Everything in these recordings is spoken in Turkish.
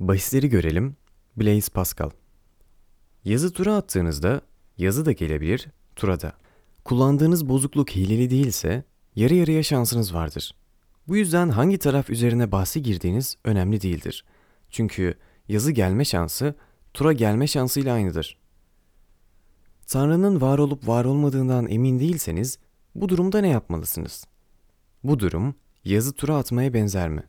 Bahisleri görelim. Blaise Pascal. Yazı tura attığınızda yazı da gelebilir, tura da. Kullandığınız bozukluk hileli değilse yarı yarıya şansınız vardır. Bu yüzden hangi taraf üzerine bahsi girdiğiniz önemli değildir. Çünkü yazı gelme şansı tura gelme şansıyla aynıdır. Tanrı'nın var olup var olmadığından emin değilseniz bu durumda ne yapmalısınız? Bu durum yazı tura atmaya benzer mi?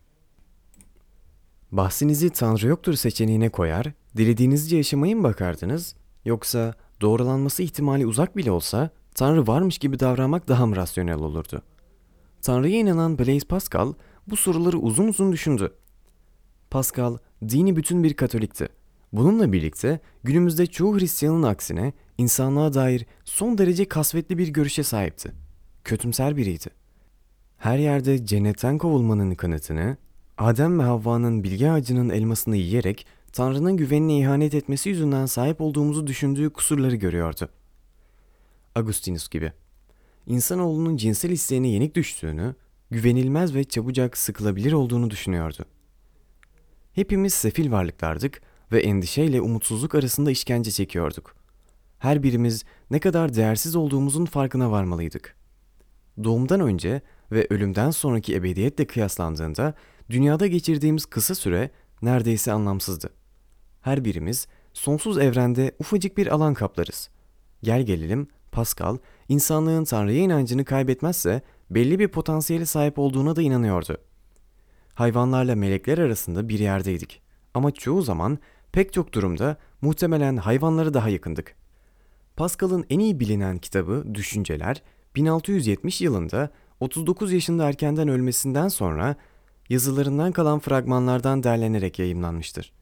Bahsinizi Tanrı yoktur seçeneğine koyar, dilediğinizce yaşamaya mı bakardınız? Yoksa doğrulanması ihtimali uzak bile olsa Tanrı varmış gibi davranmak daha mı rasyonel olurdu? Tanrı'ya inanan Blaise Pascal bu soruları uzun uzun düşündü. Pascal dini bütün bir Katolikti. Bununla birlikte günümüzde çoğu Hristiyanın aksine insanlığa dair son derece kasvetli bir görüşe sahipti. Kötümser biriydi. Her yerde cennetten kovulmanın kanıtını, Adem ve Havva'nın bilgi ağacının elmasını yiyerek Tanrı'nın güvenine ihanet etmesi yüzünden sahip olduğumuzu düşündüğü kusurları görüyordu. Agustinus gibi. İnsanoğlunun cinsel isteğine yenik düştüğünü, güvenilmez ve çabucak sıkılabilir olduğunu düşünüyordu. Hepimiz sefil varlıklardık ve endişeyle umutsuzluk arasında işkence çekiyorduk. Her birimiz ne kadar değersiz olduğumuzun farkına varmalıydık. Doğumdan önce ve ölümden sonraki ebediyetle kıyaslandığında dünyada geçirdiğimiz kısa süre neredeyse anlamsızdı. Her birimiz sonsuz evrende ufacık bir alan kaplarız. Gel gelelim Pascal, insanlığın Tanrı'ya inancını kaybetmezse belli bir potansiyele sahip olduğuna da inanıyordu. Hayvanlarla melekler arasında bir yerdeydik. Ama çoğu zaman pek çok durumda muhtemelen hayvanlara daha yakındık. Pascal'ın en iyi bilinen kitabı Düşünceler 1670 yılında 39 yaşında erkenden ölmesinden sonra yazılarından kalan fragmanlardan derlenerek yayımlanmıştır.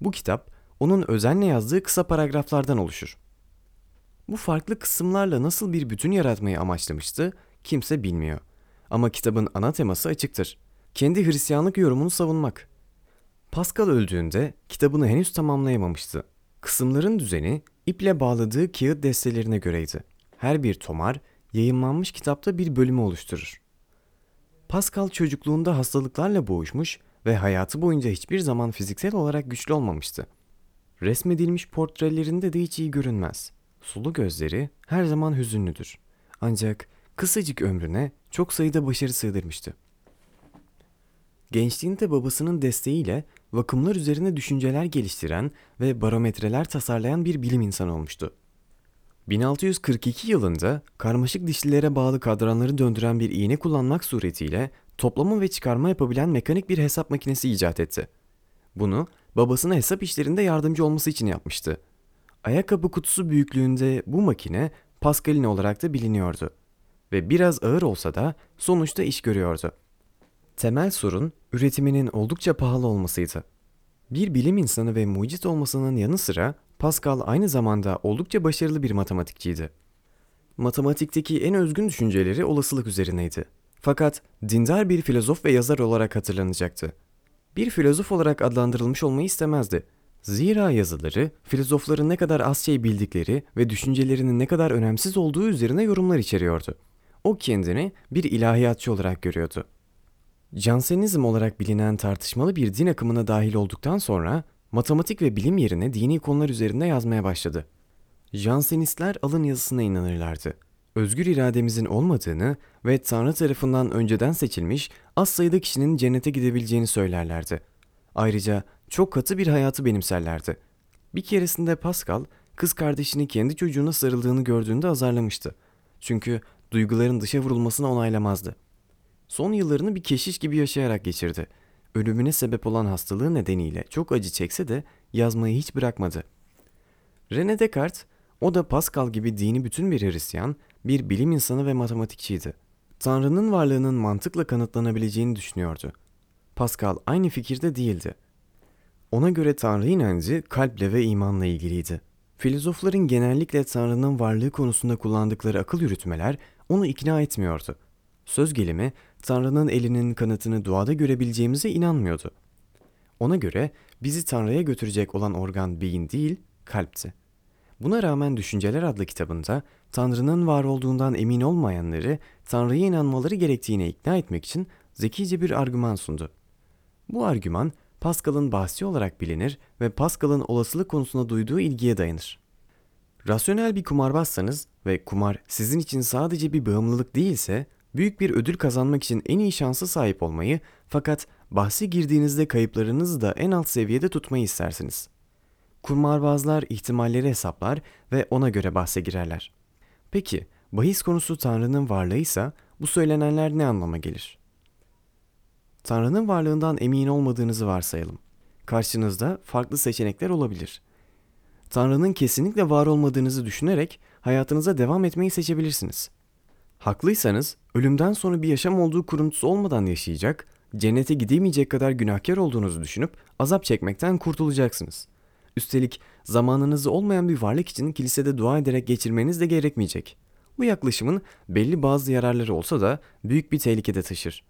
Bu kitap onun özenle yazdığı kısa paragraflardan oluşur. Bu farklı kısımlarla nasıl bir bütün yaratmayı amaçlamıştı kimse bilmiyor. Ama kitabın ana teması açıktır. Kendi Hristiyanlık yorumunu savunmak. Pascal öldüğünde kitabını henüz tamamlayamamıştı. Kısımların düzeni iple bağladığı kağıt destelerine göreydi. Her bir tomar yayınlanmış kitapta bir bölümü oluşturur. Pascal çocukluğunda hastalıklarla boğuşmuş ve hayatı boyunca hiçbir zaman fiziksel olarak güçlü olmamıştı. Resmedilmiş portrelerinde de hiç iyi görünmez. Sulu gözleri her zaman hüzünlüdür. Ancak kısacık ömrüne çok sayıda başarı sığdırmıştı. Gençliğinde babasının desteğiyle vakımlar üzerine düşünceler geliştiren ve barometreler tasarlayan bir bilim insanı olmuştu. 1642 yılında karmaşık dişlilere bağlı kadranları döndüren bir iğne kullanmak suretiyle toplama ve çıkarma yapabilen mekanik bir hesap makinesi icat etti. Bunu babasına hesap işlerinde yardımcı olması için yapmıştı. Ayakkabı kutusu büyüklüğünde bu makine Pascal'in olarak da biliniyordu. Ve biraz ağır olsa da sonuçta iş görüyordu. Temel sorun üretiminin oldukça pahalı olmasıydı. Bir bilim insanı ve mucit olmasının yanı sıra Pascal aynı zamanda oldukça başarılı bir matematikçiydi. Matematikteki en özgün düşünceleri olasılık üzerineydi. Fakat dindar bir filozof ve yazar olarak hatırlanacaktı. Bir filozof olarak adlandırılmış olmayı istemezdi. Zira yazıları filozofların ne kadar az şey bildikleri ve düşüncelerinin ne kadar önemsiz olduğu üzerine yorumlar içeriyordu. O kendini bir ilahiyatçı olarak görüyordu. Jansenizm olarak bilinen tartışmalı bir din akımına dahil olduktan sonra matematik ve bilim yerine dini konular üzerinde yazmaya başladı. Jansenistler alın yazısına inanırlardı. Özgür irademizin olmadığını ve Tanrı tarafından önceden seçilmiş az sayıda kişinin cennete gidebileceğini söylerlerdi. Ayrıca çok katı bir hayatı benimserlerdi. Bir keresinde Pascal, kız kardeşini kendi çocuğuna sarıldığını gördüğünde azarlamıştı. Çünkü duyguların dışa vurulmasını onaylamazdı. Son yıllarını bir keşiş gibi yaşayarak geçirdi. Ölümüne sebep olan hastalığı nedeniyle çok acı çekse de yazmayı hiç bırakmadı. René Descartes, o da Pascal gibi dini bütün bir Hristiyan, bir bilim insanı ve matematikçiydi. Tanrı'nın varlığının mantıkla kanıtlanabileceğini düşünüyordu. Pascal aynı fikirde değildi. Ona göre Tanrı inancı kalple ve imanla ilgiliydi. Filozofların genellikle Tanrı'nın varlığı konusunda kullandıkları akıl yürütmeler onu ikna etmiyordu. Söz gelimi Tanrı'nın elinin kanıtını duada görebileceğimize inanmıyordu. Ona göre bizi Tanrı'ya götürecek olan organ beyin değil, kalpti. Buna rağmen Düşünceler adlı kitabında Tanrı'nın var olduğundan emin olmayanları Tanrı'ya inanmaları gerektiğine ikna etmek için zekice bir argüman sundu. Bu argüman Pascal'ın bahsi olarak bilinir ve Pascal'ın olasılık konusunda duyduğu ilgiye dayanır. Rasyonel bir kumarbazsanız ve kumar sizin için sadece bir bağımlılık değilse, büyük bir ödül kazanmak için en iyi şansı sahip olmayı fakat bahse girdiğinizde kayıplarınızı da en alt seviyede tutmayı istersiniz. Kumarbazlar ihtimalleri hesaplar ve ona göre bahse girerler. Peki, bahis konusu Tanrı'nın varlığıysa bu söylenenler ne anlama gelir? Tanrı'nın varlığından emin olmadığınızı varsayalım. Karşınızda farklı seçenekler olabilir. Tanrı'nın kesinlikle var olmadığınızı düşünerek hayatınıza devam etmeyi seçebilirsiniz. Haklıysanız ölümden sonra bir yaşam olduğu kuruntusu olmadan yaşayacak, cennete gidemeyecek kadar günahkar olduğunuzu düşünüp azap çekmekten kurtulacaksınız. Üstelik zamanınızı olmayan bir varlık için kilisede dua ederek geçirmeniz de gerekmeyecek. Bu yaklaşımın belli bazı yararları olsa da büyük bir tehlikede taşır.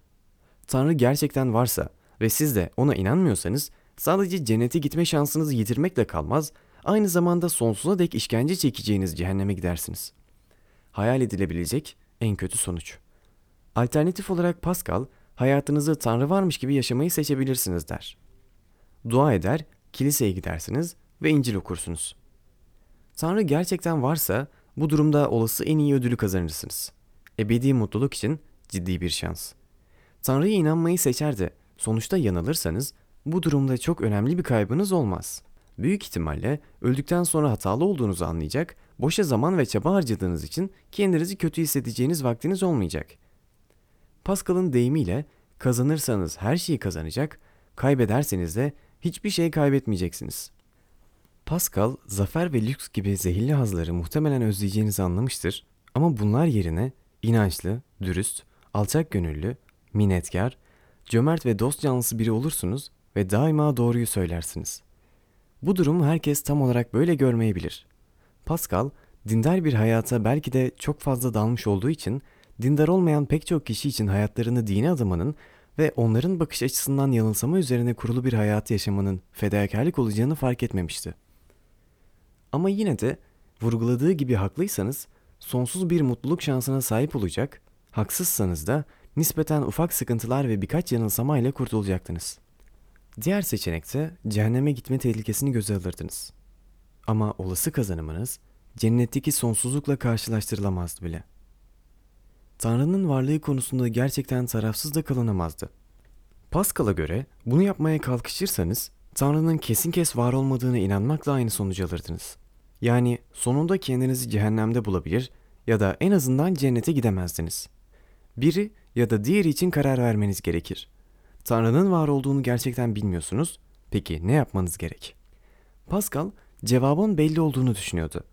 Tanrı gerçekten varsa ve siz de ona inanmıyorsanız sadece cennete gitme şansınızı yitirmekle kalmaz, aynı zamanda sonsuza dek işkence çekeceğiniz cehenneme gidersiniz. Hayal edilebilecek en kötü sonuç. Alternatif olarak Pascal, hayatınızı Tanrı varmış gibi yaşamayı seçebilirsiniz der. Dua eder, kiliseye gidersiniz ve İncil okursunuz. Tanrı gerçekten varsa bu durumda olası en iyi ödülü kazanırsınız. Ebedi mutluluk için ciddi bir şans. Tanrı'ya inanmayı seçer de sonuçta yanılırsanız bu durumda çok önemli bir kaybınız olmaz. Büyük ihtimalle öldükten sonra hatalı olduğunuzu anlayacak, boşa zaman ve çaba harcadığınız için kendinizi kötü hissedeceğiniz vaktiniz olmayacak. Pascal'ın deyimiyle kazanırsanız her şeyi kazanacak, kaybederseniz de hiçbir şey kaybetmeyeceksiniz. Pascal, zafer ve lüks gibi zehirli hazları muhtemelen özleyeceğinizi anlamıştır ama bunlar yerine inançlı, dürüst, alçak gönüllü, minnetkar, cömert ve dost canlısı biri olursunuz ve daima doğruyu söylersiniz. Bu durumu herkes tam olarak böyle görmeyebilir. Pascal, dindar bir hayata belki de çok fazla dalmış olduğu için dindar olmayan pek çok kişi için hayatlarını dine adamanın ve onların bakış açısından yanılsama üzerine kurulu bir hayatı yaşamanın fedakarlık olacağını fark etmemişti. Ama yine de vurguladığı gibi haklıysanız sonsuz bir mutluluk şansına sahip olacak, haksızsanız da nispeten ufak sıkıntılar ve birkaç yanılsamayla kurtulacaktınız. Diğer seçenekte cehenneme gitme tehlikesini göze alırdınız. Ama olası kazanımınız cennetteki sonsuzlukla karşılaştırılamazdı bile. Tanrı'nın varlığı konusunda gerçekten tarafsız da kalınamazdı. Pascal'a göre bunu yapmaya kalkışırsanız Tanrı'nın kesin kes var olmadığına inanmakla aynı sonucu alırdınız. Yani sonunda kendinizi cehennemde bulabilir ya da en azından cennete gidemezdiniz. Biri ya da diğeri için karar vermeniz gerekir. Tanrı'nın var olduğunu gerçekten bilmiyorsunuz. Peki ne yapmanız gerek? Pascal cevabın belli olduğunu düşünüyordu.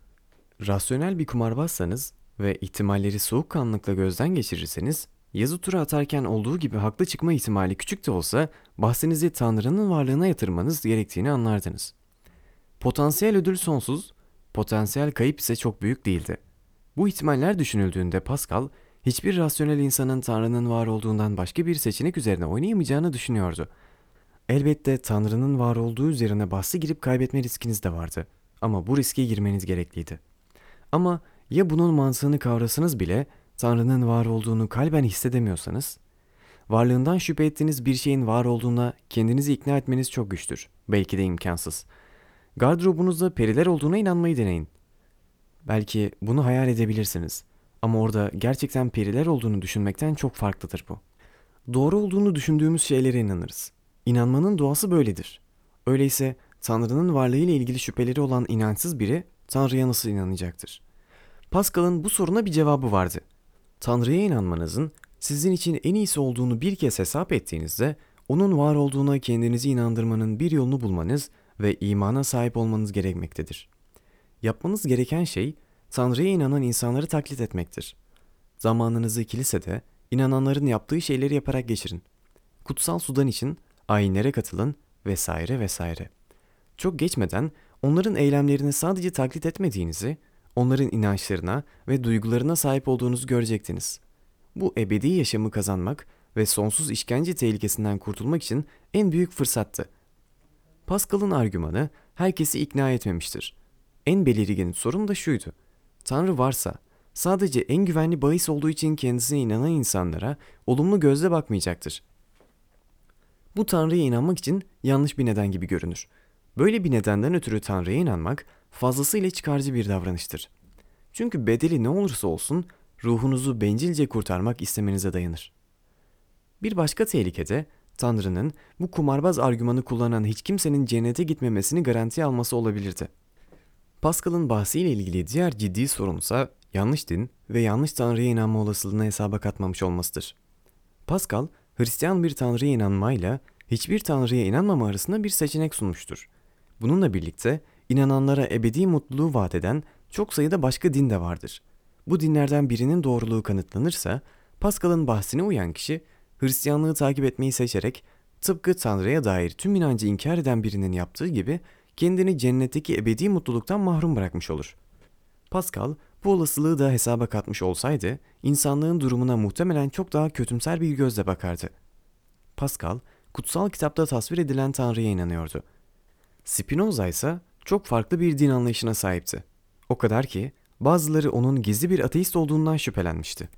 Rasyonel bir kumarbazsanız ve ihtimalleri soğukkanlılıkla gözden geçirirseniz yazı tura atarken olduğu gibi haklı çıkma ihtimali küçük de olsa bahsinizi Tanrı'nın varlığına yatırmanız gerektiğini anlardınız. Potansiyel ödül sonsuz, potansiyel kayıp ise çok büyük değildi. Bu ihtimaller düşünüldüğünde Pascal hiçbir rasyonel insanın Tanrı'nın var olduğundan başka bir seçenek üzerine oynayamayacağını düşünüyordu. Elbette Tanrı'nın var olduğu üzerine bahsi girip kaybetme riskiniz de vardı. Ama bu riske girmeniz gerekliydi. Ama ya bunun mantığını kavrasınız bile Tanrı'nın var olduğunu kalben hissedemiyorsanız, varlığından şüphe ettiğiniz bir şeyin var olduğuna kendinizi ikna etmeniz çok güçtür. Belki de imkansız. Gardırobunuzda periler olduğuna inanmayı deneyin. Belki bunu hayal edebilirsiniz. Ama orada gerçekten periler olduğunu düşünmekten çok farklıdır bu. Doğru olduğunu düşündüğümüz şeylere inanırız. İnanmanın doğası böyledir. Öyleyse Tanrı'nın varlığıyla ilgili şüpheleri olan inançsız biri Tanrı'ya nasıl inanacaktır? Pascal'ın bu soruna bir cevabı vardı. Tanrı'ya inanmanızın sizin için en iyisi olduğunu bir kez hesap ettiğinizde onun var olduğuna kendinizi inandırmanın bir yolunu bulmanız ve imana sahip olmanız gerekmektedir. Yapmanız gereken şey Tanrı'ya inanan insanları taklit etmektir. Zamanınızı kilisede inananların yaptığı şeyleri yaparak geçirin. Kutsal sudan için ayinlere katılın vesaire vesaire. Çok geçmeden onların eylemlerini sadece taklit etmediğinizi, onların inançlarına ve duygularına sahip olduğunuzu görecektiniz. Bu ebedi yaşamı kazanmak ve sonsuz işkence tehlikesinden kurtulmak için en büyük fırsattı. Pascal'ın argümanı herkesi ikna etmemiştir. En belirgin sorun da şuydu. Tanrı varsa sadece en güvenli bahis olduğu için kendisine inanan insanlara olumlu gözle bakmayacaktır. Bu Tanrı'ya inanmak için yanlış bir neden gibi görünür. Böyle bir nedenden ötürü Tanrı'ya inanmak fazlasıyla çıkarcı bir davranıştır. Çünkü bedeli ne olursa olsun ruhunuzu bencilce kurtarmak istemenize dayanır. Bir başka tehlikede Tanrı'nın bu kumarbaz argümanı kullanan hiç kimsenin cennete gitmemesini garantiye alması olabilirdi. Pascal'ın bahsiyle ilgili diğer ciddi sorunsa yanlış din ve yanlış Tanrı'ya inanma olasılığını hesaba katmamış olmasıdır. Pascal, Hristiyan bir Tanrı'ya inanmayla hiçbir Tanrı'ya inanmama arasında bir seçenek sunmuştur. Bununla birlikte inananlara ebedi mutluluğu vaat eden çok sayıda başka din de vardır. Bu dinlerden birinin doğruluğu kanıtlanırsa Pascal'ın bahsine uyan kişi Hristiyanlığı takip etmeyi seçerek tıpkı Tanrı'ya dair tüm inancı inkar eden birinin yaptığı gibi kendini cennetteki ebedi mutluluktan mahrum bırakmış olur. Pascal bu olasılığı da hesaba katmış olsaydı insanlığın durumuna muhtemelen çok daha kötümser bir gözle bakardı. Pascal kutsal kitapta tasvir edilen Tanrı'ya inanıyordu. Spinoza ise çok farklı bir din anlayışına sahipti. O kadar ki bazıları onun gizli bir ateist olduğundan şüphelenmişti.